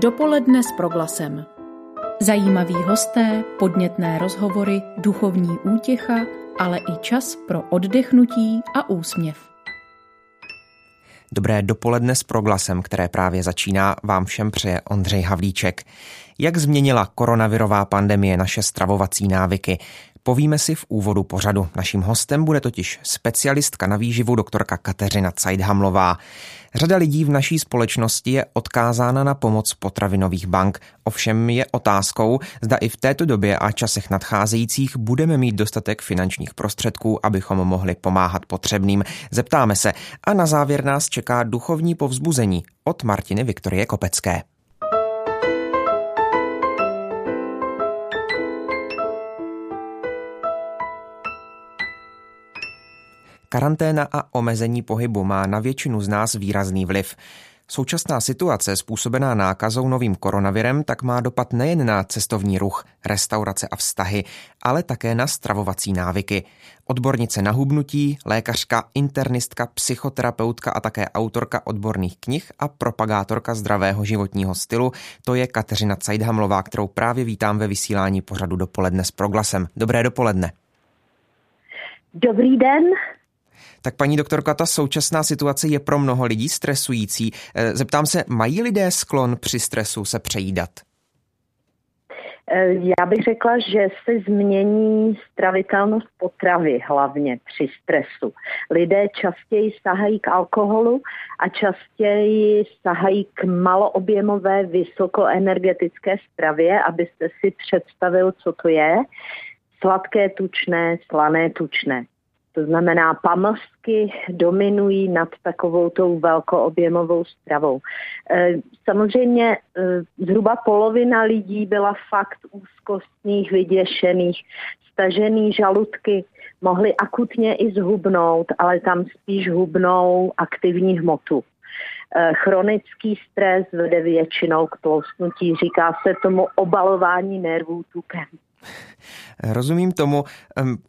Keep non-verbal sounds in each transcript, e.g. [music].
Dopoledne s proglasem. Zajímaví hosté, podnětné rozhovory, duchovní útěcha, ale i čas pro oddechnutí a úsměv. Dobré dopoledne s proglasem, které právě začíná, vám všem přeje Ondřej Havlíček. Jak změnila koronavirová pandemie naše stravovací návyky? Povíme si v úvodu pořadu. Naším hostem bude totiž specialistka na výživu doktorka Kateřina Cajdhamlová. Řada lidí v naší společnosti je odkázána na pomoc potravinových bank. Ovšem je otázkou, zda i v této době a časech nadcházejících budeme mít dostatek finančních prostředků, abychom mohli pomáhat potřebným. Zeptáme se. A na závěr nás čeká duchovní povzbuzení od Martiny Viktorie Kopecké. Karanténa a omezení pohybu má na většinu z nás výrazný vliv. Současná situace způsobená nákazou novým koronavirem tak má dopad nejen na cestovní ruch, restaurace a vztahy, ale také na stravovací návyky. Odbornice na hubnutí, lékařka, internistka, psychoterapeutka a také autorka odborných knih a propagátorka zdravého životního stylu, to je Kateřina Cajdhamlová, kterou právě vítám ve vysílání pořadu dopoledne s proglasem. Dobré dopoledne. Dobrý den. Tak paní doktorka, ta současná situace je pro mnoho lidí stresující. Eh, zeptám se, mají lidé sklon při stresu se přejídat? Eh, já bych řekla, že se změní stravitelnost potravy hlavně při stresu. Lidé častěji sahají k alkoholu a častěji sahají k maloobjemové vysokoenergetické stravě, abyste si představil, co to je. Sladké tučné, slané tučné. To znamená, pamlsky dominují nad takovou tou velkoobjemovou stravou. E, samozřejmě e, zhruba polovina lidí byla fakt úzkostných, vyděšených, stažený žaludky, mohly akutně i zhubnout, ale tam spíš hubnou aktivní hmotu. E, chronický stres vede většinou k tloustnutí, říká se tomu obalování nervů tukem. [laughs] Rozumím tomu.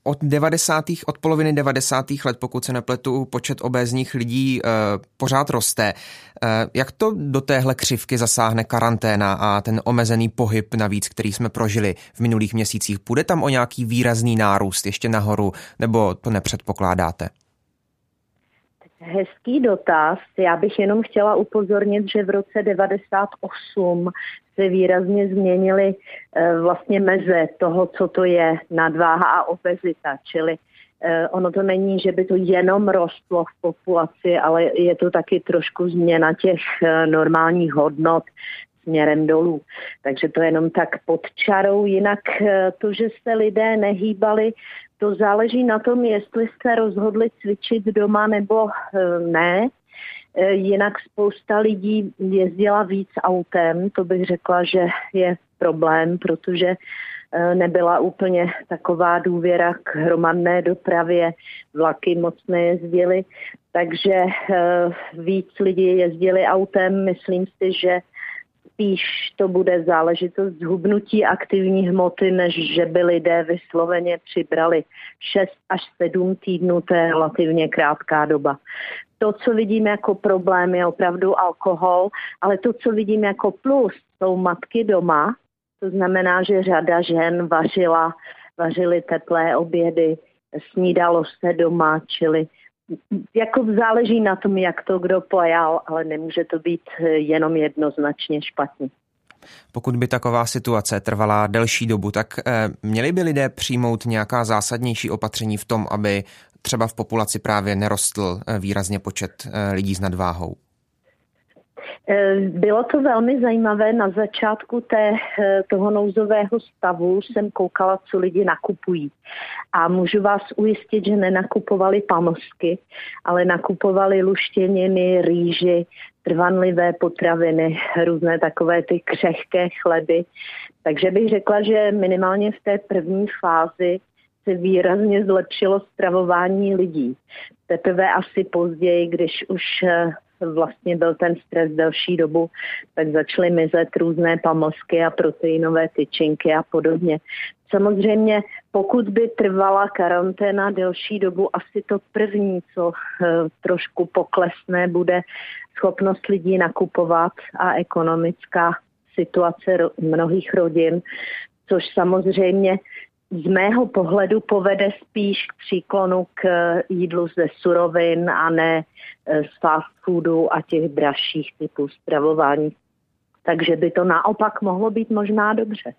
Od 90. od poloviny 90. let, pokud se nepletu, počet obézních lidí eh, pořád roste. Eh, jak to do téhle křivky zasáhne karanténa a ten omezený pohyb navíc, který jsme prožili v minulých měsících? Bude tam o nějaký výrazný nárůst ještě nahoru, nebo to nepředpokládáte? Hezký dotaz. Já bych jenom chtěla upozornit, že v roce 98 se výrazně změnily eh, vlastně meze toho, co to je nadváha a obezita, čili eh, ono to není, že by to jenom rostlo v populaci, ale je to taky trošku změna těch eh, normálních hodnot směrem dolů. Takže to jenom tak pod čarou. Jinak to, že se lidé nehýbali, to záleží na tom, jestli se rozhodli cvičit doma nebo ne. E, jinak spousta lidí jezdila víc autem, to bych řekla, že je problém, protože e, nebyla úplně taková důvěra k hromadné dopravě, vlaky moc nejezdily, takže e, víc lidí jezdili autem. Myslím si, že spíš to bude záležitost zhubnutí aktivní hmoty, než že by lidé vysloveně přibrali 6 až 7 týdnů, to je relativně krátká doba. To, co vidím jako problém, je opravdu alkohol, ale to, co vidím jako plus, jsou matky doma. To znamená, že řada žen vařila, vařily teplé obědy, snídalo se doma, čili jako záleží na tom, jak to kdo pojal, ale nemůže to být jenom jednoznačně špatně. Pokud by taková situace trvala delší dobu, tak eh, měli by lidé přijmout nějaká zásadnější opatření v tom, aby třeba v populaci právě nerostl eh, výrazně počet eh, lidí s nadváhou? Eh, bylo to velmi zajímavé. Na začátku té, toho nouzového stavu jsem koukala, co lidi nakupují. A můžu vás ujistit, že nenakupovali pamlsky, ale nakupovali luštěniny, rýži, trvanlivé potraviny, různé takové ty křehké chleby. Takže bych řekla, že minimálně v té první fázi se výrazně zlepšilo stravování lidí. Teprve asi později, když už eh, vlastně byl ten stres delší dobu, tak začaly mizet různé pamlsky a proteinové tyčinky a podobně. Samozřejmě, pokud by trvala karanténa delší dobu, asi to první, co eh, trošku poklesne, bude schopnost lidí nakupovat a ekonomická situace mnohých rodin, což samozřejmě z mého pohledu povede spíš k příklonu k jídlu ze surovin a ne e, z fast foodu a těch dražších typů stravování. Takže by to naopak mohlo být možná dobře.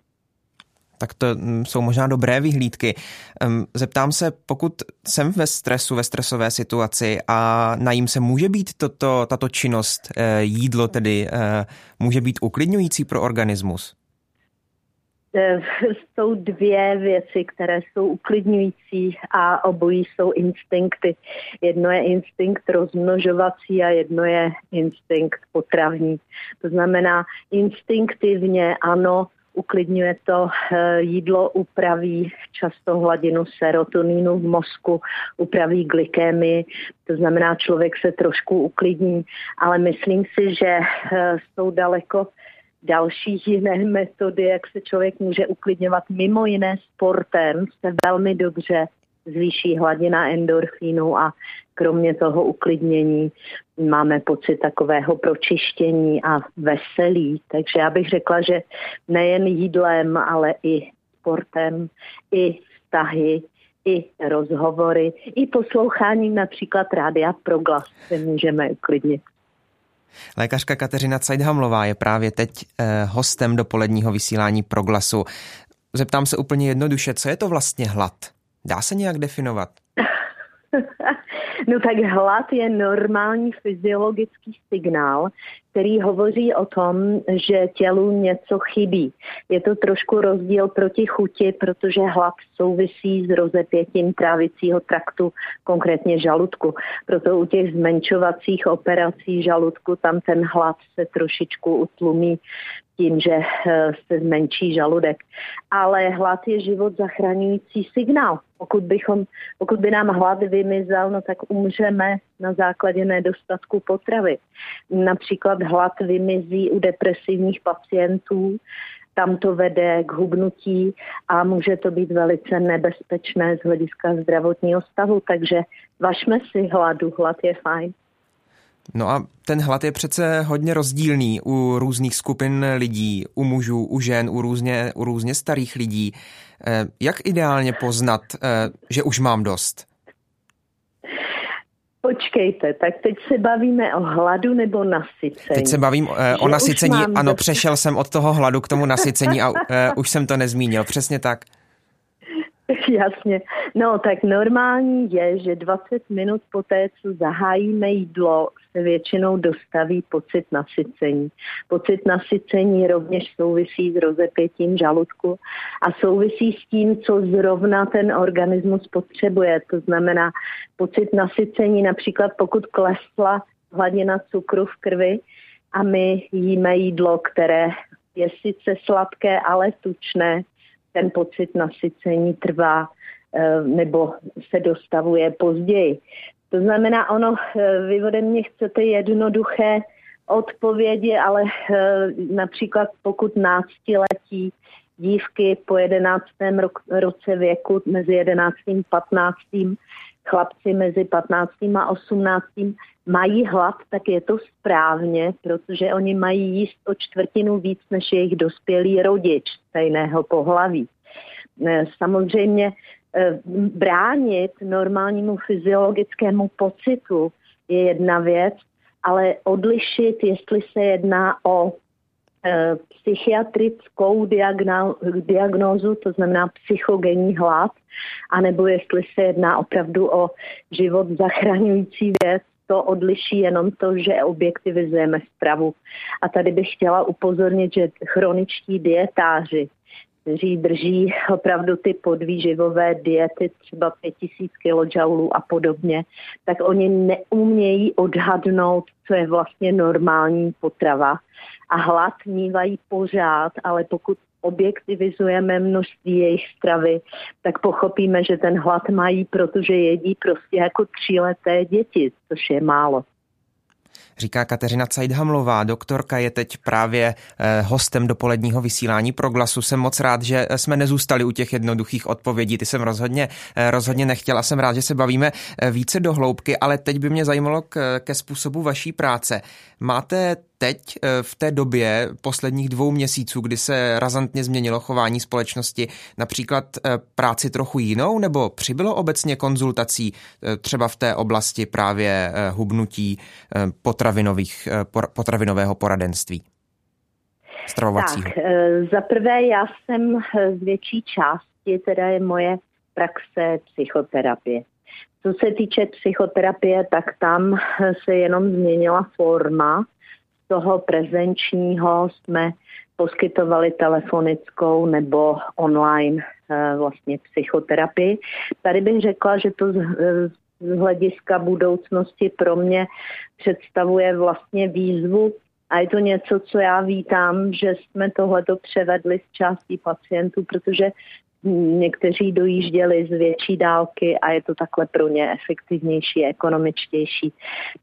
Tak to mm, jsou možná dobré vyhlídky. Zeptám se, pokud jsem ve stresu, ve stresové situaci a najím se, může být toto, tato činnost, e, jídlo tedy, může být uklidňující pro organismus? Eh, [laughs] jsou dvě věci, které jsou uklidňující a obojí jsou instinkty. Jedno je instinkt rozmnožovací a jedno je instinkt potravní. To znamená, instinktivně ano, uklidňuje to eh, jídlo, upraví často hladinu serotoninu v mozku, upraví glykémii, to znamená, člověk se trošku uklidní, ale myslím si, že eh, jsou daleko další jiné [laughs] metody, jak se člověk může uklidňovat mimo jiné sportem, se velmi dobře zvýší hladina endorfínu a kromě toho uklidnění máme pocit takového pročištění a veselí. Takže já bych řekla, že nejen jídlem, ale i sportem, i vztahy, i rozhovory, i posloucháním například rádia Proglas se můžeme uklidnit. Lékařka Kateřina Cajdhamlová je právě teď eh, hostem dopoledního vysílání Proglasu. Zeptám se úplně jednoduše, co je to vlastně hlad? Dá se nějak definovat? [laughs] No tak hlad je normální fyziologický signál, který hovoří o tom, že tělu něco chybí. Je to trošku rozdíl proti chuti, protože hlad souvisí s rozepětím trávicího traktu, konkrétně žaludku. Proto u těch zmenšovacích operací žaludku tam ten hlad se trošičku utlumí tím, že eh, se zmenší žaludek. Ale hlad je život zachraňující signál. Pokud, bychom, pokud by nám hlad vymizel, no tak umřeme na základě nedostatku potravy. Například hlad vymizí u depresivních pacientů, tam to vede k hubnutí a může to být velice nebezpečné z hlediska zdravotního stavu, takže vašme si hladu, hlad je fajn. No a ten hlad je přece hodně rozdílný u různých skupin lidí, u mužů, u žen, u různě, u různě starých lidí. Eh, jak ideálně poznat, eh, že už mám dost? Počkejte, tak teď se bavíme o hladu nebo nasycení? Teď se bavím uh, o nasycení, ano, dost... přešel jsem od toho hladu k tomu nasycení a uh, už jsem to nezmínil, přesně tak. [laughs] Jasně. No tak normální je, že 20 minut po té, co zahájíme jídlo, většinou dostaví pocit nasycení. Pocit nasycení rovněž souvisí s rozepětím žaludku a souvisí s tím, co zrovna ten organismus potřebuje. To znamená pocit nasycení, například pokud klesla hladina cukru v krvi a my jíme jídlo, které je sice sladké, ale tučné, ten pocit nasycení trvá eh, nebo se dostavuje později. To znamená, ono, eh, vy ode mě chcete jednoduché odpovědi, ale eh, například pokud náctiletí dívky po 11. roce věku mezi 11. a 15. chlapci mezi 15. a 18. mají hlad, tak je to správně, protože oni mají jíst o čtvrtinu víc než jejich dospělý rodič stejného pohlaví. Eh, samozřejmě bránit normálnímu fyziologickému pocitu je jedna věc, ale odlišit, jestli se jedná o e, psychiatrickou diagnózu, to znamená psychogenní hlad, anebo jestli se jedná opravdu o život zachraňující věc, to odliší jenom to, že objektivizujeme stravu. A tady bych chtěla upozornit, že chroničtí dietáři kteří drží opravdu ty podvýživové diety, třeba 5000 kJ a podobně, tak oni neumějí odhadnout, co je vlastně normální potrava. A hlad mývají pořád, ale pokud objektivizujeme množství jejich stravy, tak pochopíme, že ten hlad mají, protože jedí prostě jako tříleté děti, což je málo říká Kateřina Cajdhamlová. Doktorka je teď právě eh, hostem dopoledního vysílání pro glasu. Jsem moc rád, že jsme nezůstali u těch jednoduchých odpovědí. Ty jsem rozhodně, eh, rozhodně nechtěl a jsem rád, že se bavíme eh, více do hloubky, ale teď by mě zajímalo k, ke způsobu vaší práce. Máte teď eh, v té době posledních dvou měsíců, kdy se razantně změnilo chování společnosti, například eh, práci trochu jinou, nebo přibylo obecně konzultací třeba v té oblasti právě hubnutí potravinových, potravinového poradenství? Tak, za prvé já jsem z větší části, teda je moje praxe psychoterapie. Co se týče psychoterapie, tak tam se jenom změnila forma. Toho prezenčního jsme poskytovali telefonickou nebo online eh, vlastně psychoterapii. Tady bych řekla, že to z hlediska budoucnosti pro mě představuje vlastně výzvu a je to něco, co já vítám, že jsme tohleto převedli z částí pacientů, protože Někteří dojížděli z větší dálky a je to takhle pro ně efektivnější, ekonomičtější.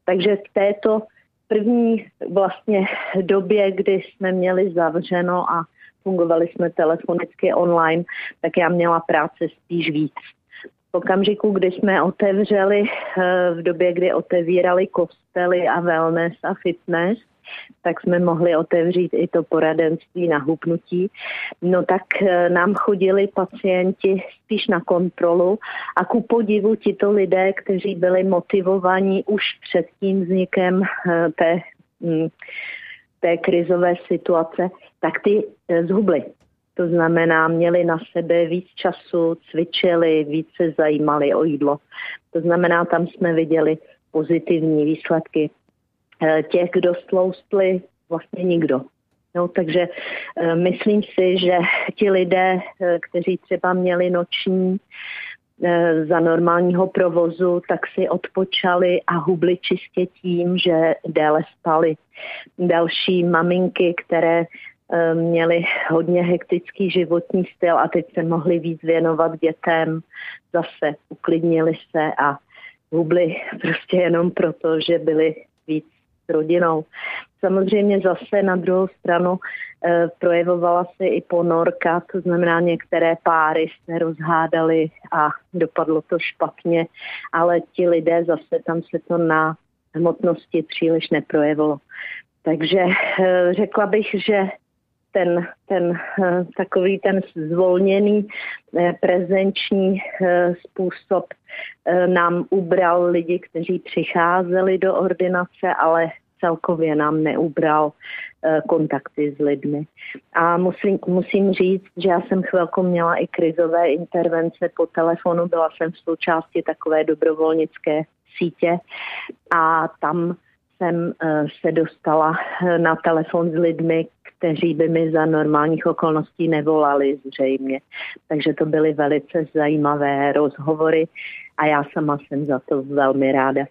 Takže v této první vlastně době, kdy jsme měli zavřeno a fungovali jsme telefonicky online, tak já měla práce spíš víc. V okamžiku, kdy jsme otevřeli, eh, v době, kdy otevírali kostely a wellness a fitness, tak jsme mohli otevřít i to poradenství na hubnutí. No tak eh, nám chodili pacienti spíš na kontrolu a ku podivu tito lidé, kteří byli motivovaní už před tím vznikem eh, té, hm, té krizové situace, tak ty eh, zhubly. To znamená, měli na sebe víc času, cvičili, více zajímali o jídlo. To znamená, tam jsme viděli pozitivní výsledky. Eh, těch, kdo stloustli, vlastně nikdo. No, takže e, myslím si, že ti lidé, e, kteří třeba měli noční za normálního provozu, tak si odpočali a hubli čistě tím, že déle spali. Další maminky, které měli hodně hektický životní styl a teď se mohli víc věnovat dětem, zase uklidnili se a hubli [laughs] prostě jenom proto, že byli víc rodinou. Samozřejmě zase na druhou stranu e, projevovala se i ponorka, to znamená některé páry se rozhádali a dopadlo to špatně, ale ti lidé zase tam se to na hmotnosti příliš neprojevilo. Takže e, řekla bych, že ten, ten e, takový ten zvolněný prezenční způsob nám ubral lidi, kteří přicházeli do ordinace, ale celkově nám neubral eh, kontakty s lidmi. A musím, musím říct, že já jsem chvilku měla i krizové intervence po telefonu, byla jsem v součásti takové dobrovolnické sítě a tam jsem eh, se dostala eh, na telefon s lidmi, kteří by mi za normálních okolností nevolali zřejmě. Takže to byly velice zajímavé rozhovory a já sama jsem za to velmi ráda.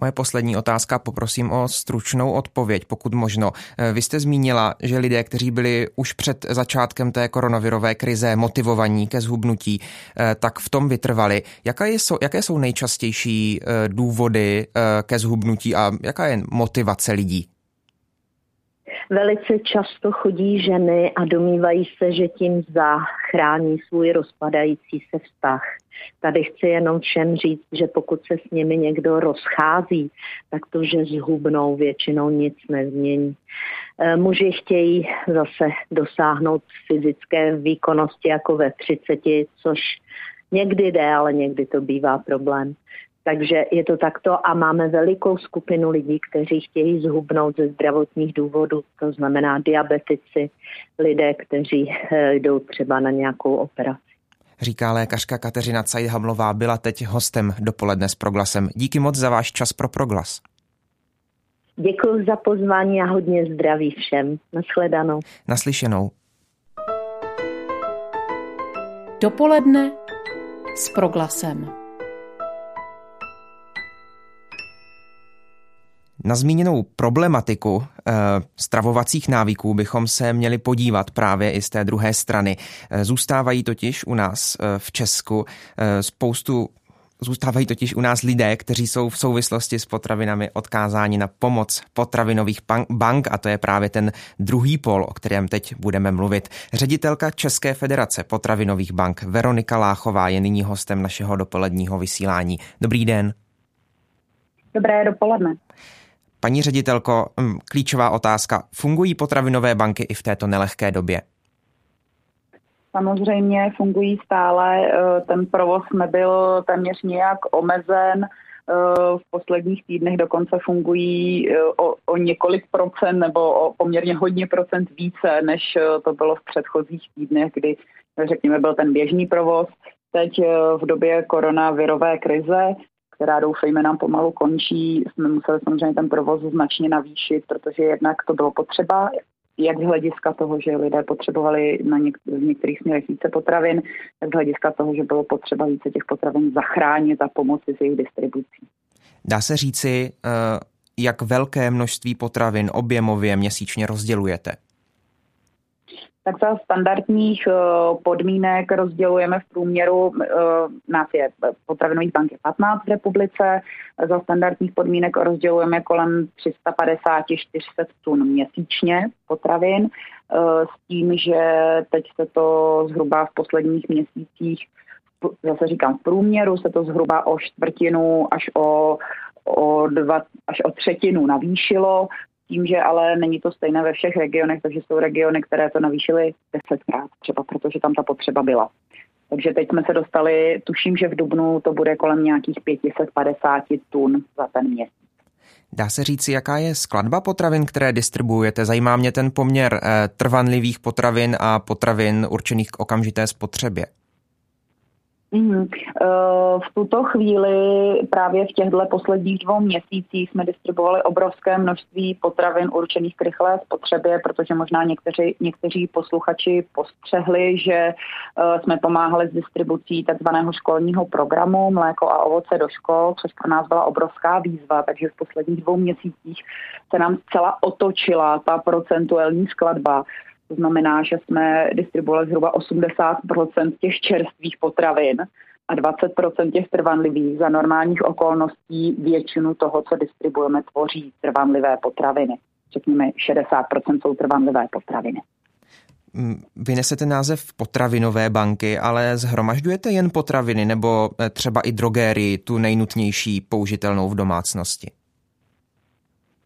Moje poslední otázka, poprosím o stručnou odpověď, pokud možno. Eh, vy jste zmínila, že lidé, kteří byli už před začátkem té koronavirové krize motivovaní ke zhubnutí, eh, tak v tom vytrvali. Jaké jsou, jaké jsou nejčastější eh, důvody ke zhubnutí a jaká je motivace lidí? Velice často chodí ženy a domývají se, že tím zachrání svůj rozpadající se vztah. Tady chci jenom všem říct, že pokud se s nimi někdo rozchází, tak to, že zhubnou, většinou nic nezmění. E, muži chtějí zase dosáhnout fyzické výkonnosti jako ve 30, což někdy jde, ale někdy to bývá problém. Takže je to takto a máme velikou skupinu lidí, kteří chtějí zhubnout ze zdravotních důvodů, to znamená diabetici, lidé, kteří e, jdou třeba na nějakou operaci říká lékařka Kateřina Cajhamlová, byla teď hostem dopoledne s Proglasem. Díky moc za váš čas pro Proglas. Děkuji za pozvání a hodně zdraví všem. Naschledanou. Naslyšenou. Dopoledne s Proglasem. Na zmíněnou problematiku e, stravovacích návyků bychom se měli podívat právě i z té druhé strany. E, zůstávají totiž u nás e, v Česku e, spoustu Zůstávají totiž u nás lidé, kteří jsou v souvislosti s potravinami odkázáni na pomoc potravinových bank a to je právě ten druhý pol, o kterém teď budeme mluvit. Ředitelka České federace potravinových bank Veronika Láchová je nyní hostem našeho dopoledního vysílání. Dobrý den. Dobré dopoledne. Paní ředitelko, hm, klíčová otázka. Fungují potravinové banky i v této nelehké době? Samozřejmě fungují stále, eh, ten provoz nebyl téměř nějak omezen, eh, v posledních týdnech dokonce fungují eh, o, o několik procent nebo o poměrně hodně procent více, než to bylo v předchozích týdnech, kdy, řekněme, byl ten běžný provoz. Teď v době koronavirové krize která doufejme nám pomalu končí, jsme museli samozřejmě ten provoz značně navýšit, protože jednak to bylo potřeba, jak z hlediska toho, že lidé potřebovali na něk- v některých směrech více potravin, tak z hlediska toho, že bylo potřeba více těch potravin zachránit a pomoci s jejich distribucí. Dá se říci, eh, jak velké množství potravin objemově měsíčně rozdělujete? Tak za standardních eh, podmínek rozdělujeme v průměru, eh, nás je potravinových bank je 15 v republice, za standardních podmínek rozdělujeme kolem 350-400 tun měsíčně potravin, eh, s tím, že teď se to zhruba v posledních měsících, zase říkám v průměru, se to zhruba o čtvrtinu až o o dva, až o třetinu navýšilo tím, že ale není to stejné ve všech regionech, takže jsou regiony, které to navýšily desetkrát třeba, protože tam ta potřeba byla. Takže teď jsme se dostali, tuším, že v Dubnu to bude kolem nějakých 550 tun za ten měsíc. Dá se říci, jaká je skladba potravin, které distribuujete? Zajímá mě ten poměr eh, trvanlivých potravin a potravin určených k okamžité spotřebě. Mm-hmm. V tuto chvíli právě v těchto posledních dvou měsících jsme distribuovali obrovské množství potravin určených k rychlé spotřebě, protože možná někteří, někteří posluchači postřehli, že eh, jsme pomáhali s distribucí takzvaného školního programu Mléko a ovoce do škol, což pro nás byla obrovská výzva, takže v posledních dvou měsících se nám zcela otočila ta procentuální skladba to znamená, že jsme distribuovali zhruba 80% těch čerstvých potravin a 20% těch trvanlivých. Za normálních okolností většinu toho, co distribuujeme, tvoří trvanlivé potraviny. Řekněme, 60% jsou trvanlivé potraviny. Mm, vy nesete název potravinové banky, ale zhromažďujete jen potraviny nebo eh, třeba i drogérii, tu nejnutnější použitelnou v domácnosti?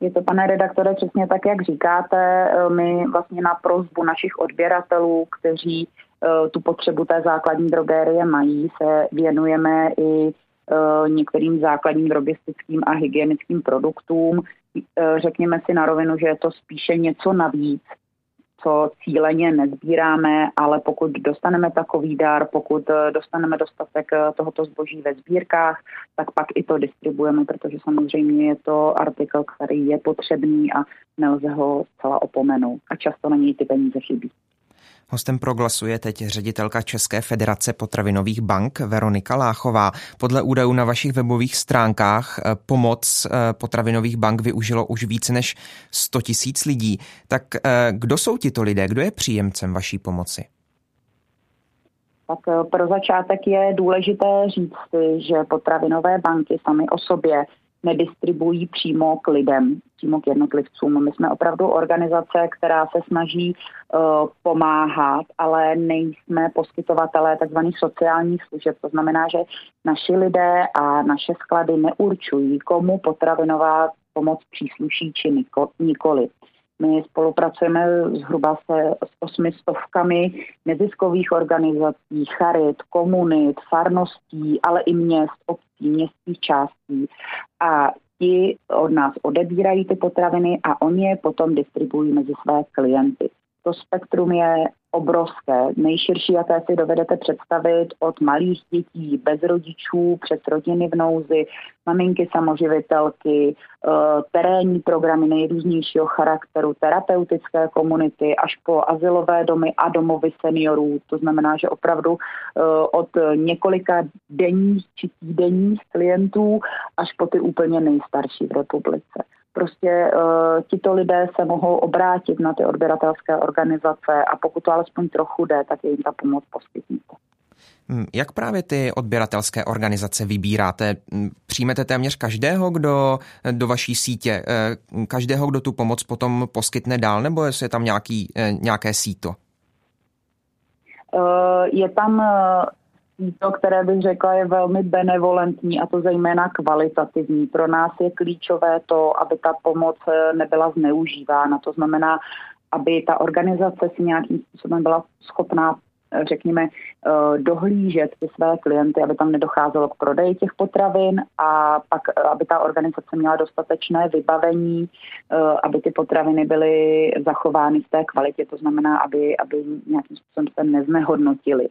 Je to, pane redaktore, přesně tak, jak říkáte. Eh, my vlastně na prozbu našich odběratelů, kteří eh, tu potřebu té základní drogérie mají, se věnujeme i eh, některým základním drogistickým a hygienickým produktům. Řekněme si na rovinu, že je to spíše něco navíc, co cíleně nezbíráme, ale pokud dostaneme takový dar, pokud eh, dostaneme dostatek eh, tohoto zboží ve sbírkách, tak pak i to distribuujeme, protože samozřejmě je to artikl, který je potřebný a nelze ho zcela opomenout. A často na něj ty peníze chybí. Hostem proglasu je teď ředitelka České federace potravinových bank Veronika Láchová. Podle údajů na vašich webových stránkách eh, pomoc eh, potravinových bank využilo už více než 100 tisíc lidí. Tak eh, kdo jsou tito lidé? Kdo je příjemcem vaší pomoci? Tak pro začátek je důležité říct že potravinové banky sami o sobě nedistribuují přímo k lidem, přímo k jednotlivcům. My jsme opravdu organizace, která se snaží uh, pomáhat, ale nejsme poskytovatelé tzv. sociálních služeb. To znamená, že naši lidé a naše sklady neurčují, komu potravinová pomoc přísluší či nikoli. My spolupracujeme zhruba se s osmi stovkami neziskových organizací, charit, komunit, farností, ale i měst, obcí, městských částí. A ti od nás odebírají ty potraviny a oni je potom distribuují mezi své klienty. To spektrum je obrovské, nejširší, jaké si dovedete představit od malých dětí bez rodičů přes rodiny v nouzi, maminky samoživitelky, eh, terénní programy nejrůznějšího charakteru, terapeutické komunity až po asilové domy a domovy seniorů. To znamená, že opravdu eh, od několika denních či týdenních klientů až po ty úplně nejstarší v republice prostě uh, tito lidé se mohou obrátit na ty odběratelské organizace a pokud to alespoň trochu jde, tak je jim ta pomoc poskytnuta. Hmm, jak právě ty odběratelské organizace vybíráte? Hmm, přijmete téměř každého, kdo do vaší sítě, eh, každého, kdo tu pomoc potom poskytne dál, nebo je tam nějaký, eh, nějaké síto? Je tam síto, které bych řekla je velmi benevolentní a to zejména kvalitativní. Pro nás je klíčové to, aby ta pomoc eh, nebyla zneužívána. To znamená, aby ta organizace si nějakým způsobem byla schopná řekněme, eh, dohlížet ty své klienty, aby tam nedocházelo k prodeji těch potravin a pak, eh, aby ta organizace měla dostatečné vybavení, eh, aby ty potraviny byly zachovány v té kvalitě, to znamená, aby, aby nějakým způsobem se neznehodnotili.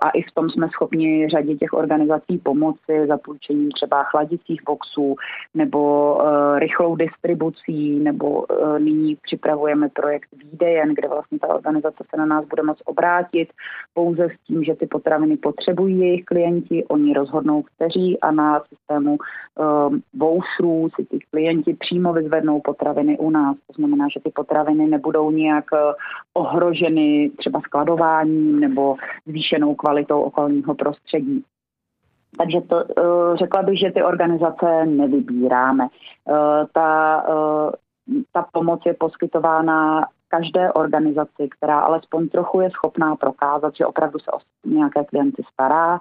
A i v tom jsme schopni řadě těch organizací pomoci za půjčením třeba chladicích boxů nebo rychlou distribucí, nebo nyní připravujeme projekt Výdejen, kde vlastně ta organizace se na nás bude moct obrátit pouze s tím, že ty potraviny potřebují jejich klienti, oni rozhodnou, kteří a na systému um, voucherů si ty klienti přímo vyzvednou potraviny u nás. To znamená, že ty potraviny nebudou nějak uh, ohroženy třeba skladováním nebo zvýšenou kvalitou okolního prostředí. Takže to, uh, řekla bych, že ty organizace nevybíráme. Uh, ta, ta pomoc je poskytována každé organizaci, která alespoň trochu je schopná prokázat, že opravdu se o nějaké klienty stará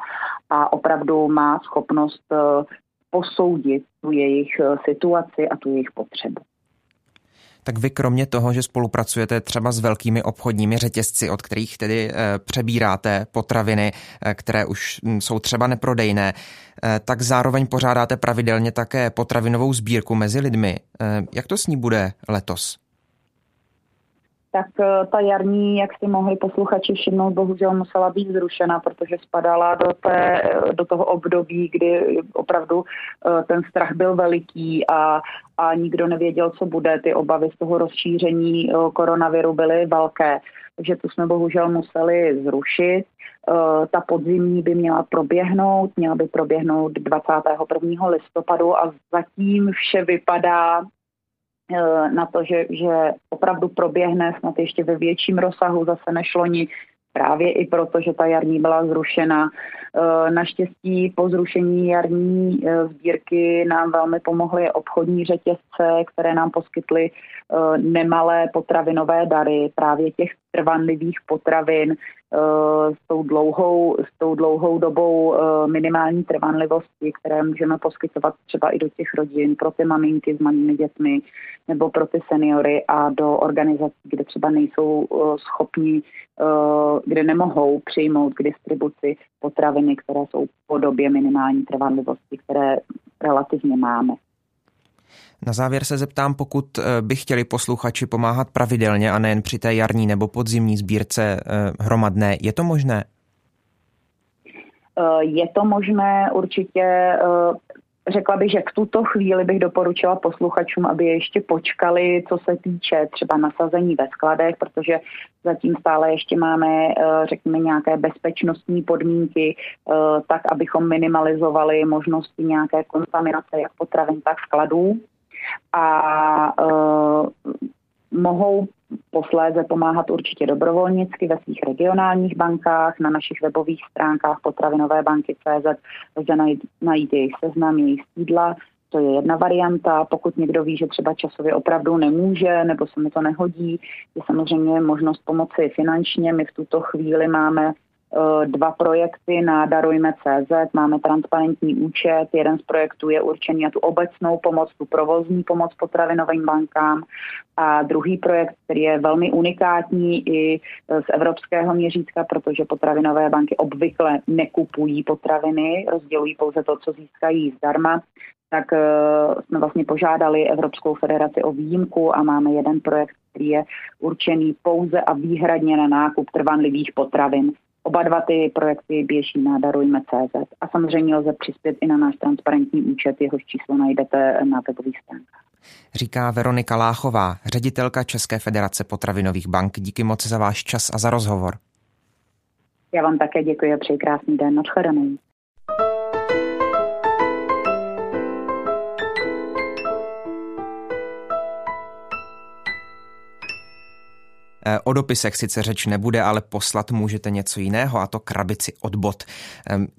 a opravdu má schopnost eh, posoudit tu jejich eh, situaci a tu jejich potřebu. Tak vy kromě toho, že spolupracujete třeba s velkými obchodními řetězci, od kterých tedy e, přebíráte potraviny, které už m, jsou třeba neprodejné, tak zároveň pořádáte pravidelně také potravinovou sbírku mezi lidmi. Jak to s ní bude letos? Tak eh, ta jarní, jak si mohli posluchači všimnout, bohužel musela být zrušena, protože spadala do, té, eh, do toho období, kdy opravdu eh, ten strach byl veliký a, a nikdo nevěděl, co bude. Ty obavy z toho rozšíření koronaviru byly velké. Takže to jsme bohužel museli zrušit. Ta podzimní by měla proběhnout, měla by proběhnout 21. listopadu a zatím vše vypadá na to, že, že opravdu proběhne snad ještě ve větším rozsahu, zase nešlo nic právě i proto, že ta jarní byla zrušena. Eh, naštěstí po zrušení jarní eh, sbírky nám velmi pomohly obchodní řetězce, které nám poskytly nemalé potravinové dary, právě těch trvanlivých potravin, s tou dlouhou, s tou dlouhou dobou minimální trvanlivosti, které můžeme poskytovat třeba i do těch rodin, pro ty maminky s malými dětmi nebo pro ty seniory a do organizací, kde třeba nejsou schopni, kde nemohou přijmout k distribuci potraviny, které jsou po době minimální trvanlivosti, které relativně máme. Na závěr se zeptám, pokud eh, by chtěli posluchači pomáhat pravidelně a nejen při té jarní nebo podzimní sbírce eh, hromadné, je to možné? Eh, je to možné určitě. Řekla bych, že v tuto chvíli bych doporučila posluchačům, aby ještě počkali, co se týče třeba nasazení ve skladech, protože zatím stále ještě máme, řekněme, nějaké bezpečnostní podmínky, tak abychom minimalizovali možnosti nějaké kontaminace jak potravin, tak skladů. A uh, mohou posléze pomáhat určitě dobrovolnicky ve svých regionálních bankách, na našich webových stránkách potravinové banky CZ lze najít, najít jejich seznam, jejich sídla, to je jedna varianta. Pokud někdo ví, že třeba časově opravdu nemůže nebo se mi to nehodí, je samozřejmě možnost pomoci finančně. My v tuto chvíli máme dva projekty na Darujme.cz. Máme transparentní účet. Jeden z projektů je určený na tu obecnou pomoc, tu provozní pomoc potravinovým bankám. A druhý projekt, který je velmi unikátní i eh, z evropského měřítka, protože potravinové banky obvykle nekupují potraviny, rozdělují pouze to, co získají zdarma, tak uh, jsme vlastně požádali Evropskou federaci o výjimku a máme jeden projekt, který je určený pouze a výhradně na nákup trvanlivých potravin. Oba dva ty projekty běží na Darujme.cz a samozřejmě lze přispět i na náš transparentní účet, jehož číslo najdete na webových stránkách. Říká Veronika Láchová, ředitelka České federace potravinových bank. Díky moc za váš čas a za rozhovor. Já vám také děkuji a přeji krásný den. Naschledanou. O dopisech sice řeč nebude, ale poslat můžete něco jiného, a to krabici od bot.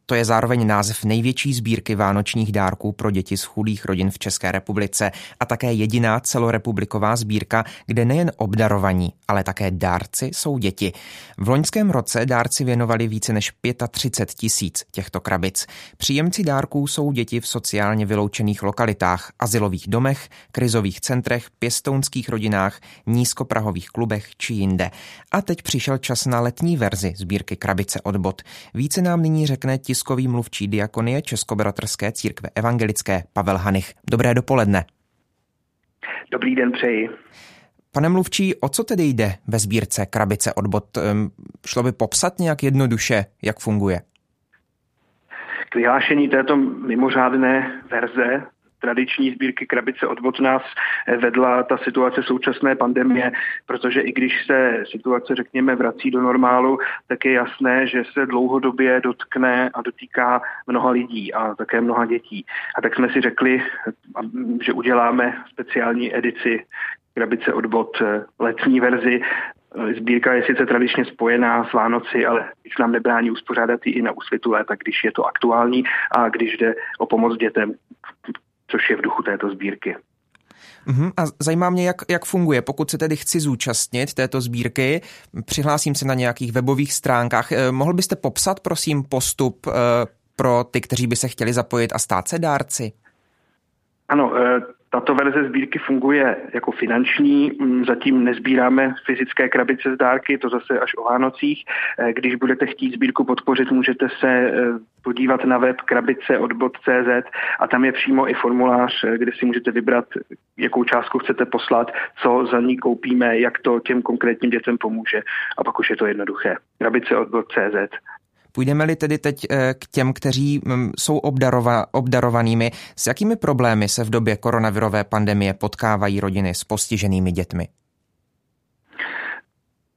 To je zároveň název největší sbírky vánočních dárků pro děti z chudých rodin v České republice a také jediná celorepubliková sbírka, kde nejen obdarovaní, ale také dárci jsou děti. V loňském roce dárci věnovali více než 35 tisíc těchto krabic. Příjemci dárků jsou děti v sociálně vyloučených lokalitách, asilových domech, krizových centrech, pěstounských rodinách, nízkoprahových klubech či jinde. A teď přišel čas na letní verzi sbírky Krabice od bot. Více nám nyní řekne tiskový mluvčí diakonie Českobratrské církve evangelické Pavel Hanich. Dobré dopoledne. Dobrý den přeji. Pane mluvčí, o co tedy jde ve sbírce Krabice od bot? Ehm, šlo by popsat nějak jednoduše, jak funguje? K vyhlášení této mimořádné verze tradiční sbírky krabice od nás vedla ta situace současné pandemie, protože i když se situace, řekněme, vrací do normálu, tak je jasné, že se dlouhodobě dotkne a dotýká mnoha lidí a také mnoha dětí. A tak jsme si řekli, že uděláme speciální edici krabice od bod letní verzi Sbírka je sice tradičně spojená s Vánoci, ale nic nám nebrání uspořádat ji i na úsvitu léta, když je to aktuální a když jde o pomoc dětem, což je v duchu této sbírky. Uhum. A zajímá mě, jak, jak funguje. Pokud se tedy chci zúčastnit této sbírky, přihlásím se na nějakých webových stránkách. Eh, mohl byste popsat, prosím, postup eh, pro ty, kteří by se chtěli zapojit a stát se dárci? Ano, eh, tato verze sbírky funguje jako finanční, mm, zatím nezbíráme fyzické krabice z dárky, to zase až o Vánocích. Eh, když budete chtít sbírku podpořit, můžete se eh, podívat na web krabice a tam je přímo i formulář, eh, kde si můžete vybrat, jakou částku chcete poslat, co za ní koupíme, jak to těm konkrétním dětem pomůže. A pak už je to jednoduché. Krabice. Půjdeme-li tedy teď eh, k těm, kteří mm, jsou obdarova, obdarovanými, s jakými problémy se v době koronavirové pandemie potkávají rodiny s postiženými dětmi?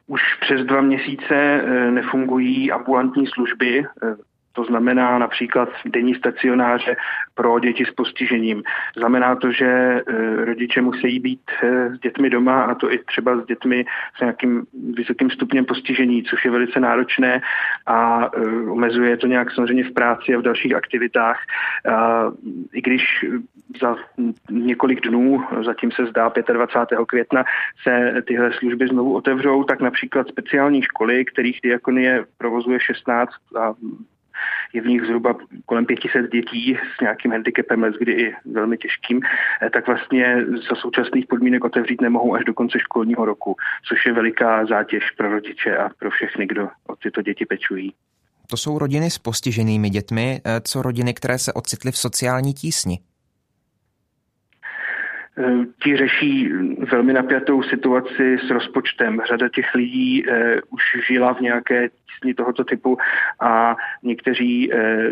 Už přes dva měsíce eh, nefungují ambulantní služby eh, to znamená například denní stacionáře pro děti s postižením. Znamená to, že e, rodiče musí být e, s dětmi doma a to i třeba s dětmi s nějakým vysokým stupněm postižení, což je velice náročné a e, omezuje to nějak samozřejmě v práci a v dalších aktivitách. I když za několik dnů, zatím se zdá 25. května, se tyhle služby znovu otevřou, tak například speciální školy, kterých diakonie provozuje 16 a je v nich zhruba kolem 500 dětí s nějakým handicapem, kdy i velmi těžkým, eh, tak vlastně za současných podmínek otevřít nemohou až do konce školního roku, což je veliká zátěž pro rodiče a pro všechny, kdo o tyto děti pečují. To jsou rodiny s postiženými dětmi, eh, co rodiny, které se ocitly v sociální tísni. Eh, ti řeší velmi napjatou situaci s rozpočtem. Řada těch lidí eh, už žila v nějaké tísni tohoto typu a někteří, eh,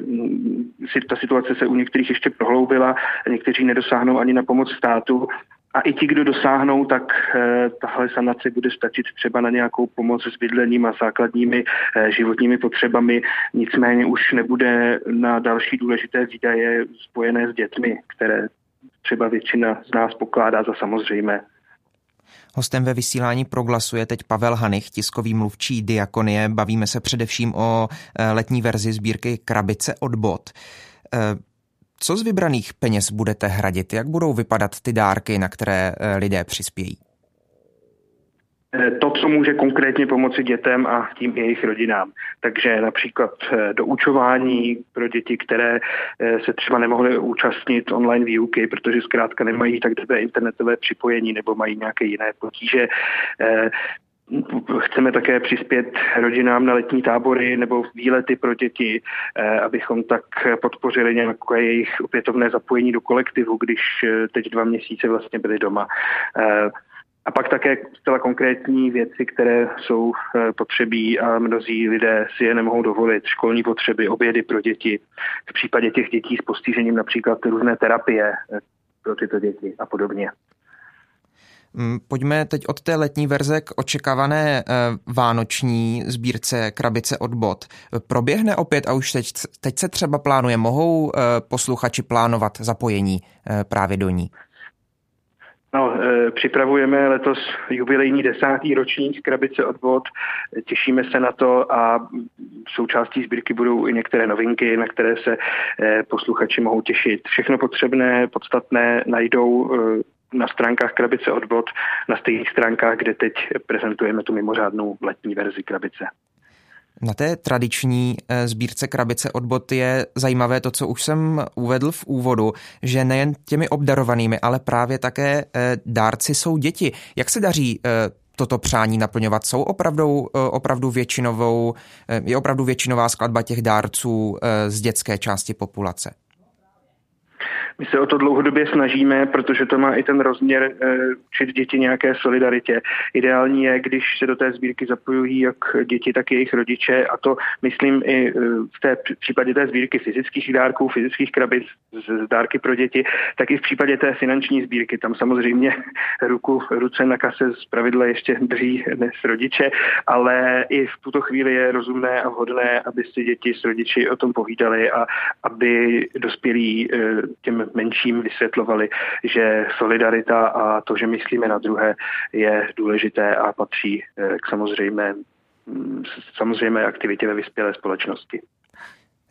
si, ta situace se u některých ještě prohloubila, někteří nedosáhnou ani na pomoc státu a i ti, kdo dosáhnou, tak eh, tahle sanace bude stačit třeba na nějakou pomoc s bydlením a základními eh, životními potřebami. Nicméně už nebude na další důležité výdaje spojené s dětmi, které třeba většina z nás pokládá za samozřejmé. Hostem ve vysílání proglasu je teď Pavel Hanich, tiskový mluvčí Diakonie. Bavíme se především o eh, letní verzi sbírky Krabice od bod. Eh, co z vybraných peněz budete hradit? Jak budou vypadat ty dárky, na které eh, lidé přispějí? Eh, to, co může konkrétně pomoci dětem a tím jejich rodinám. Takže například eh, doučování pro děti, které eh, se třeba nemohly účastnit online výuky, protože zkrátka nemají tak dobré internetové připojení nebo mají nějaké jiné potíže. Chceme také přispět rodinám na letní tábory nebo výlety pro děti, abychom tak podpořili nějaké jejich opětovné zapojení do kolektivu, když teď dva měsíce vlastně byli doma. A pak také zcela konkrétní věci, které jsou eh, potřebí a mnozí lidé si je nemohou dovolit. Školní potřeby, obědy pro děti. V případě těch dětí s postižením například různé terapie eh, pro tyto děti a podobně. Mm, pojďme teď od té letní verze k očekávané eh, vánoční sbírce krabice od bot. Proběhne opět a už teď, teď se třeba plánuje, mohou posluchači plánovat zapojení právě do ní? No, e, připravujeme letos jubilejní desátý ročník krabice odvod, těšíme se na to a součástí sbírky budou i některé novinky, na které se e, posluchači mohou těšit. Všechno potřebné, podstatné najdou e, na stránkách krabice odvod, na stejných stránkách, kde teď prezentujeme tu mimořádnou letní verzi krabice. Na té tradiční eh, sbírce krabice od bot je zajímavé to, co už jsem uvedl v úvodu, že nejen těmi obdarovanými, ale právě také eh, dárci jsou děti. Jak se daří eh, toto přání naplňovat? Jsou opravdu, opravdu většinovou, je opravdu většinová skladba těch dárců z dětské části populace? My se o to dlouhodobě snažíme, protože to má i ten rozměr eh, učit děti nějaké solidaritě. Ideální je, když se do té sbírky zapojují jak děti, tak jejich rodiče a to myslím i eh, v té v případě té sbírky fyzických dárků, fyzických krabic z dárky pro děti, tak i v případě té finanční sbírky. Tam samozřejmě [laughs] ruku, ruce na kase z pravidla ještě drží dnes rodiče, ale i v tuto chvíli je rozumné a vhodné, aby si děti s rodiči o tom povídali a aby dospělí eh, těm menším vysvětlovali, že solidarita a to, že myslíme na druhé, je důležité a patří eh, k samozřejmé, mm, samozřejmé aktivitě ve vyspělé společnosti.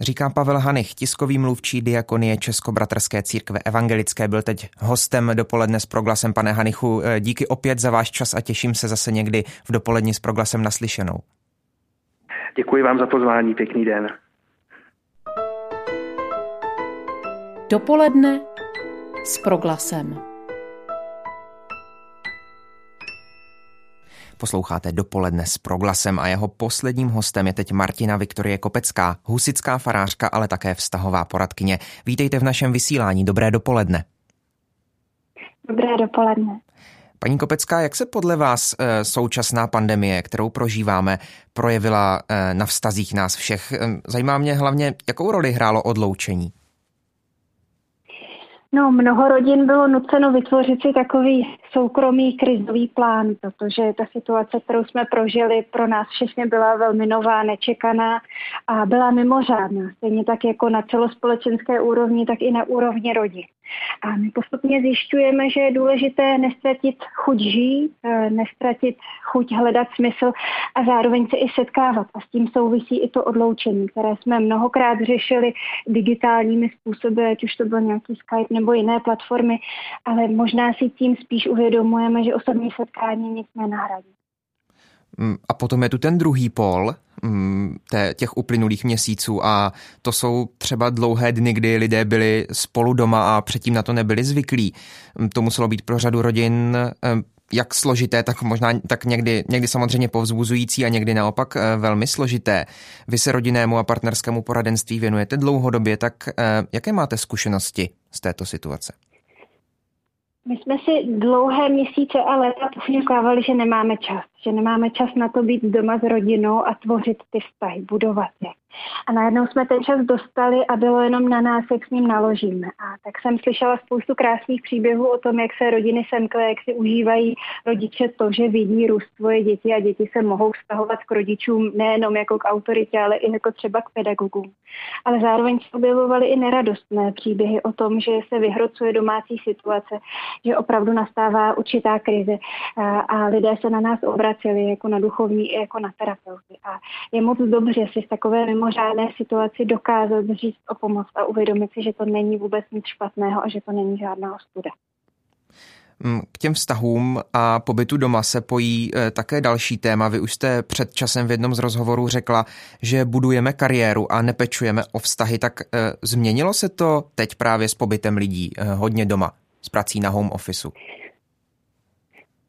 Říká Pavel Hanich, tiskový mluvčí diakonie Českobratrské církve evangelické, byl teď hostem dopoledne s proglasem. Pane Hanichu, eh, díky opět za váš čas a těším se zase někdy v dopoledni s proglasem naslyšenou. Děkuji vám za pozvání, pěkný den. Dopoledne s proglasem. Posloucháte dopoledne s proglasem a jeho posledním hostem je teď Martina Viktorie Kopecká, husická farářka, ale také vztahová poradkyně. Vítejte v našem vysílání. Dobré dopoledne. Dobré dopoledne. Paní Kopecká, jak se podle vás e, současná pandemie, kterou prožíváme, projevila e, na vztazích nás všech? E, zajímá mě hlavně, jakou roli hrálo odloučení? No, mnoho rodin bylo nuceno vytvořit si takový soukromý krizový plán, protože ta situace, kterou jsme prožili, pro nás všechny byla velmi nová, nečekaná a byla mimořádná. Stejně tak jako na celospolečenské úrovni, tak i na úrovni rodin. A my postupně zjišťujeme, že je důležité nestratit chuť žít, eh, nestratit chuť hledat smysl a zároveň se i setkávat. A s tím souvisí i to odloučení, které jsme mnohokrát řešili digitálními způsoby, ať už to byl nějaký Skype nebo jiné platformy, ale možná si tím spíš uvědomujeme, že osobní setkání nic nenahradí. Mm, a potom je tu ten druhý pol mm, těch uplynulých měsíců a to jsou třeba dlouhé dny, kdy lidé byli spolu doma a předtím na to nebyli zvyklí. Mm, to muselo být pro řadu rodin jak složité, tak možná tak někdy, někdy samozřejmě povzbuzující a někdy naopak eh, velmi složité. Vy se rodinnému a partnerskému poradenství věnujete dlouhodobě, tak eh, jaké máte zkušenosti z této situace? My jsme si dlouhé měsíce a léta pochňukávali, že nemáme čas že nemáme čas na to být doma s rodinou a tvořit ty vztahy, budovat je. A najednou jsme ten čas dostali a bylo jenom na nás, jak s ním naložíme. A tak jsem slyšela spoustu krásných příběhů o tom, jak se rodiny semkly, jak si užívají rodiče to, že vidí růst svoje děti a děti se mohou vztahovat k rodičům nejenom jako k autoritě, ale i jako třeba k pedagogům. Ale zároveň se objevovaly i neradostné příběhy o tom, že se vyhrocuje domácí situace, že opravdu nastává určitá krize a, a lidé se na nás obraceli jako na duchovní i jako na terapeuty. A je moc dobře si v takové mimořádné situaci dokázat říct o pomoc a uvědomit si, že to není vůbec nic špatného a že to není žádná ostuda. Mm, k těm vztahům a pobytu doma se pojí eh, také další téma. Vy už jste před časem v jednom z rozhovorů řekla, že budujeme kariéru a nepečujeme o vztahy. Tak eh, změnilo se to teď právě s pobytem lidí eh, hodně doma, s prací na home officeu?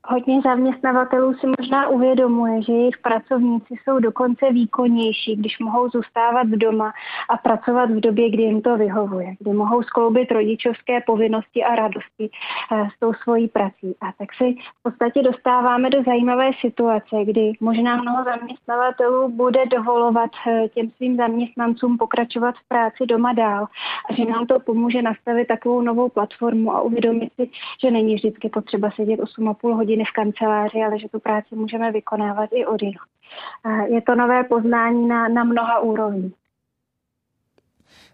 Hodně zaměstnavatelů si možná uvědomuje, že jejich pracovníci jsou dokonce výkonnější, když mohou zůstávat doma a pracovat v době, kdy jim to vyhovuje, kdy mohou skloubit rodičovské povinnosti a radosti eh, s tou svojí prací. A tak si v podstatě dostáváme do zajímavé situace, kdy možná mnoho zaměstnavatelů bude dovolovat eh, těm svým zaměstnancům pokračovat v práci doma dál a že nám to pomůže nastavit takovou novou platformu a uvědomit si, že není vždycky potřeba sedět 8,5 hodin hodiny v kanceláři, ale že tu práci můžeme vykonávat i od Je to nové poznání na, na mnoha úrovních.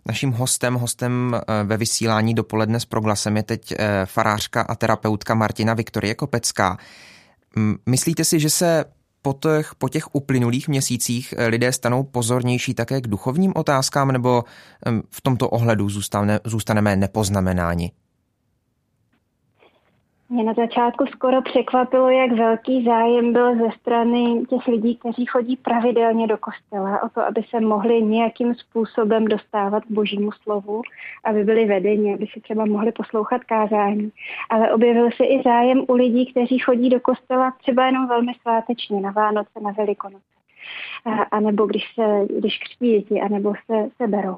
Naším hostem, hostem eh, ve vysílání dopoledne s proglasem je teď eh, farářka a terapeutka Martina Viktorie Kopecká. Myslíte si, že se po těch, po těch uplynulých měsících eh, lidé stanou pozornější také k duchovním otázkám, nebo v tomto ohledu zůstane, zůstaneme nepoznamenáni? Mě na začátku skoro překvapilo, jak velký zájem byl ze strany těch lidí, kteří chodí pravidelně do kostela o to, aby se mohli nějakým způsobem dostávat k božímu slovu, aby byli vedeni, aby si třeba mohli poslouchat kázání. Ale objevil se i zájem u lidí, kteří chodí do kostela třeba jenom velmi svátečně, na Vánoce, na Velikonoce anebo když, se, když křtí děti, anebo se, se berou.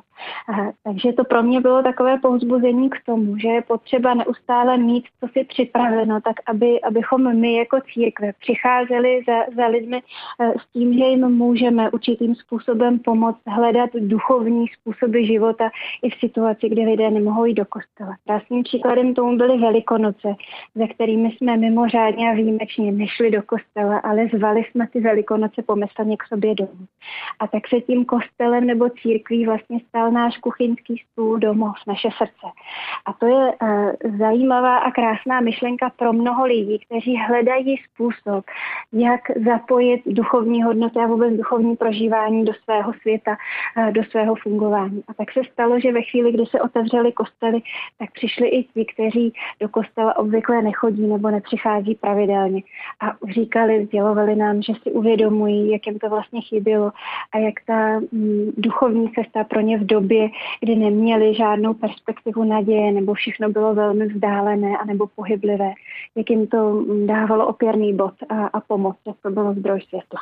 Takže to pro mě bylo takové povzbuzení k tomu, že je potřeba neustále mít co si připraveno, tak aby, abychom my jako církve přicházeli za, za lidmi e, s tím, že jim můžeme určitým způsobem pomoct hledat duchovní způsoby života i v situaci, kdy lidé nemohou jít do kostela. Krásným příkladem tomu byly Velikonoce, ze kterými jsme mimořádně a výjimečně nešli do kostela, ale zvali jsme ty Velikonoce pomyslně k sobě domů. A tak se tím kostelem nebo církví vlastně stal náš kuchyňský stůl domov, naše srdce. A to je uh, zajímavá a krásná myšlenka pro mnoho lidí, kteří hledají způsob, jak zapojit duchovní hodnoty a vůbec duchovní prožívání do svého světa, uh, do svého fungování. A tak se stalo, že ve chvíli, kdy se otevřely kostely, tak přišli i ti, kteří do kostela obvykle nechodí nebo nepřichází pravidelně. A říkali, sdělovali nám, že si uvědomují, jak jim to vlastně chybělo a jak ta mm, duchovní cesta pro ně v době, kdy neměli žádnou perspektivu naděje nebo všechno bylo velmi vzdálené a nebo pohyblivé, jak jim to mm, dávalo opěrný bod a, a pomoc, jak to bylo zdroj světla.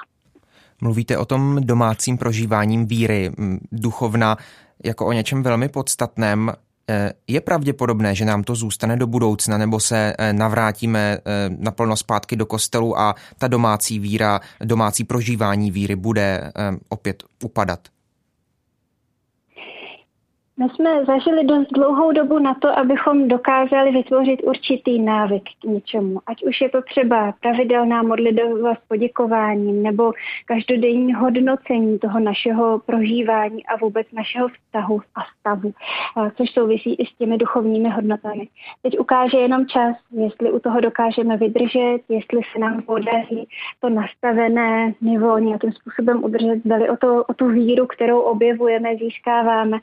Mluvíte o tom domácím prožíváním víry, mm, duchovna jako o něčem velmi podstatném. Eh, je pravděpodobné, že nám to zůstane do budoucna, nebo se eh, navrátíme eh, naplno zpátky do kostelu a ta domácí víra, domácí prožívání víry bude opět upadat? My jsme zažili dost dlouhou dobu na to, abychom dokázali vytvořit určitý návyk k něčemu. Ať už je to třeba pravidelná modlitba s poděkováním nebo každodenní hodnocení toho našeho prožívání a vůbec našeho vztahu a stavu, což souvisí i s těmi duchovními hodnotami. Teď ukáže jenom čas, jestli u toho dokážeme vydržet, jestli se nám podaří to nastavené nivo nějakým způsobem udržet, zdali o, to, o tu víru, kterou objevujeme, získáváme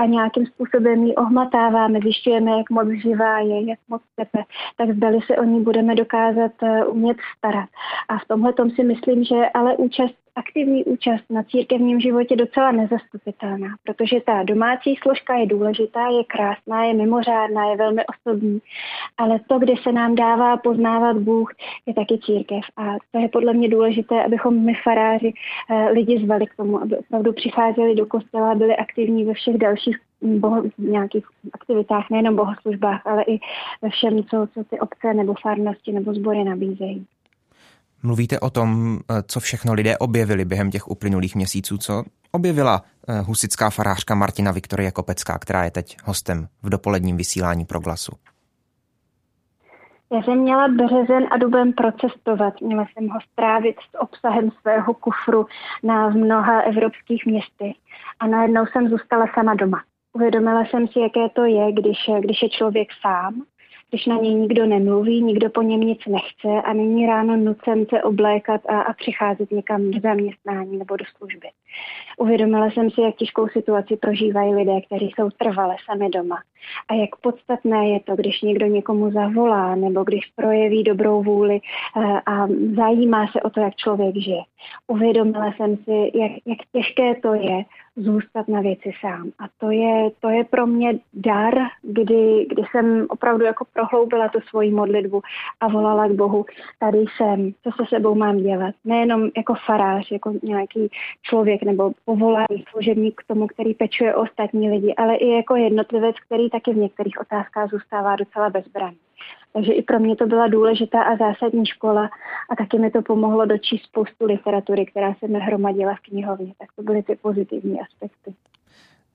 a nějakým způsobem ji ohmatáváme, zjišťujeme, jak moc živá je, jak moc tepe, tak zdali se o ní budeme dokázat eh, umět starat. A v tomhle tom si myslím, že ale účast aktivní účast na církevním životě docela nezastupitelná, protože ta domácí složka je důležitá, je krásná, je mimořádná, je velmi osobní, ale to, kde se nám dává poznávat Bůh, je taky církev. A to je podle mě důležité, abychom my faráři eh, lidi zvali k tomu, aby opravdu přicházeli do kostela, byli aktivní ve všech dalších boho, nějakých aktivitách, nejenom bohoslužbách, ale i ve všem, co, co ty obce nebo farnosti nebo sbory nabízejí. Mluvíte o tom, eh, co všechno lidé objevili během těch uplynulých měsíců, co objevila eh, husická farářka Martina Viktorie Kopecká, která je teď hostem v dopoledním vysílání Proglasu. Já jsem měla březen a duben procestovat. Měla jsem ho strávit s obsahem svého kufru na mnoha evropských městech. A najednou jsem zůstala sama doma. Uvědomila jsem si, jaké to je, když, když je člověk sám když na něj nikdo nemluví, nikdo po něm nic nechce a není ráno nucen se oblékat a, a přicházet někam do zaměstnání nebo do služby. Uvědomila jsem si, jak těžkou situaci prožívají lidé, kteří jsou trvale sami doma. A jak podstatné je to, když někdo někomu zavolá nebo když projeví dobrou vůli eh, a zajímá se o to, jak člověk žije. Uvědomila jsem si, jak, jak těžké to je zůstat na věci sám. A to je, to je pro mě dar, kdy, kdy jsem opravdu jako prohloubila tu svoji modlitbu a volala k Bohu, tady jsem, co se sebou mám dělat. Nejenom jako farář, jako nějaký člověk nebo povolání služebník k tomu, který pečuje o ostatní lidi, ale i jako jednotlivec, který taky v některých otázkách zůstává docela bezbranný. Takže i pro mě to byla důležitá a zásadní škola a taky mi to pomohlo dočíst spoustu literatury, která se nahromadila v knihovně. Tak to byly ty pozitivní aspekty.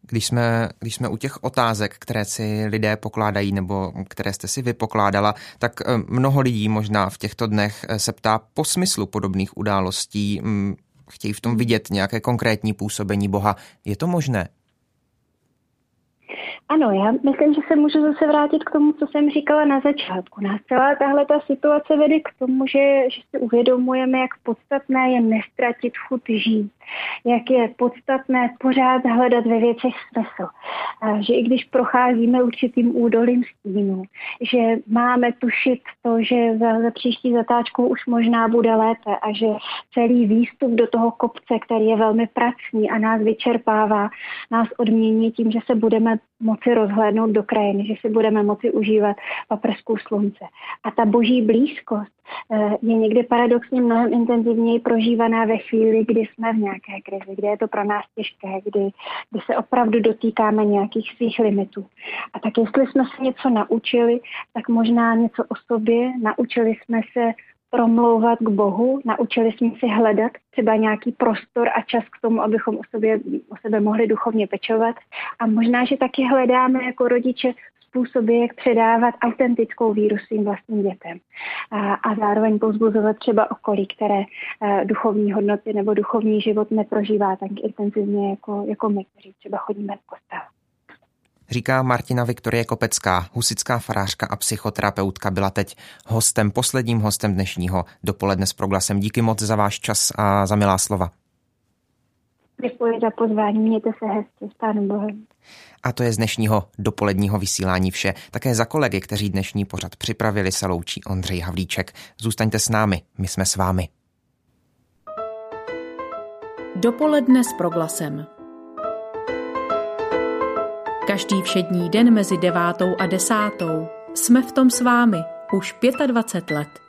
Když jsme, když jsme u těch otázek, které si lidé pokládají nebo které jste si vypokládala, tak eh, mnoho lidí možná v těchto dnech eh, se ptá po smyslu podobných událostí. Mm, chtějí v tom vidět nějaké konkrétní působení Boha. Je to možné? Ano, já myslím, že se můžu zase vrátit k tomu, co jsem říkala na začátku. Nás celá tahle ta situace vede k tomu, že, že si uvědomujeme, jak podstatné je nestratit chuť žít, jak je podstatné pořád hledat ve věcech smysl. Že i když procházíme určitým údolím stínu, že máme tušit to, že za, za příští zatáčkou už možná bude lépe a že celý výstup do toho kopce, který je velmi pracný a nás vyčerpává, nás odmění tím, že se budeme rozhlédnout do krajiny, že si budeme moci užívat paprskou slunce. A ta boží blízkost eh, je někdy paradoxně mnohem intenzivněji prožívaná ve chvíli, kdy jsme v nějaké krizi, kdy je to pro nás těžké, kdy, kdy se opravdu dotýkáme nějakých svých limitů. A tak jestli jsme se něco naučili, tak možná něco o sobě, naučili jsme se promlouvat k Bohu, naučili jsme si hledat třeba nějaký prostor a čas k tomu, abychom o, sobě, o sebe mohli duchovně pečovat. A možná, že taky hledáme jako rodiče způsoby, jak předávat autentickou víru svým vlastním dětem. A, a zároveň pozbuzovat třeba okolí, které eh, duchovní hodnoty nebo duchovní život neprožívá tak intenzivně jako, jako my, kteří třeba chodíme do kostela říká Martina Viktorie Kopecká, husická farářka a psychoterapeutka, byla teď hostem, posledním hostem dnešního dopoledne s proglasem. Díky moc za váš čas a za milá slova. Děkuji za pozvání, mějte se hezky, s pánem Bohem. A to je z dnešního dopoledního vysílání vše. Také za kolegy, kteří dnešní pořad připravili, se loučí Ondřej Havlíček. Zůstaňte s námi, my jsme s vámi. Dopoledne s proglasem. Každý všední den mezi devátou a desátou jsme v tom s vámi už 25 let.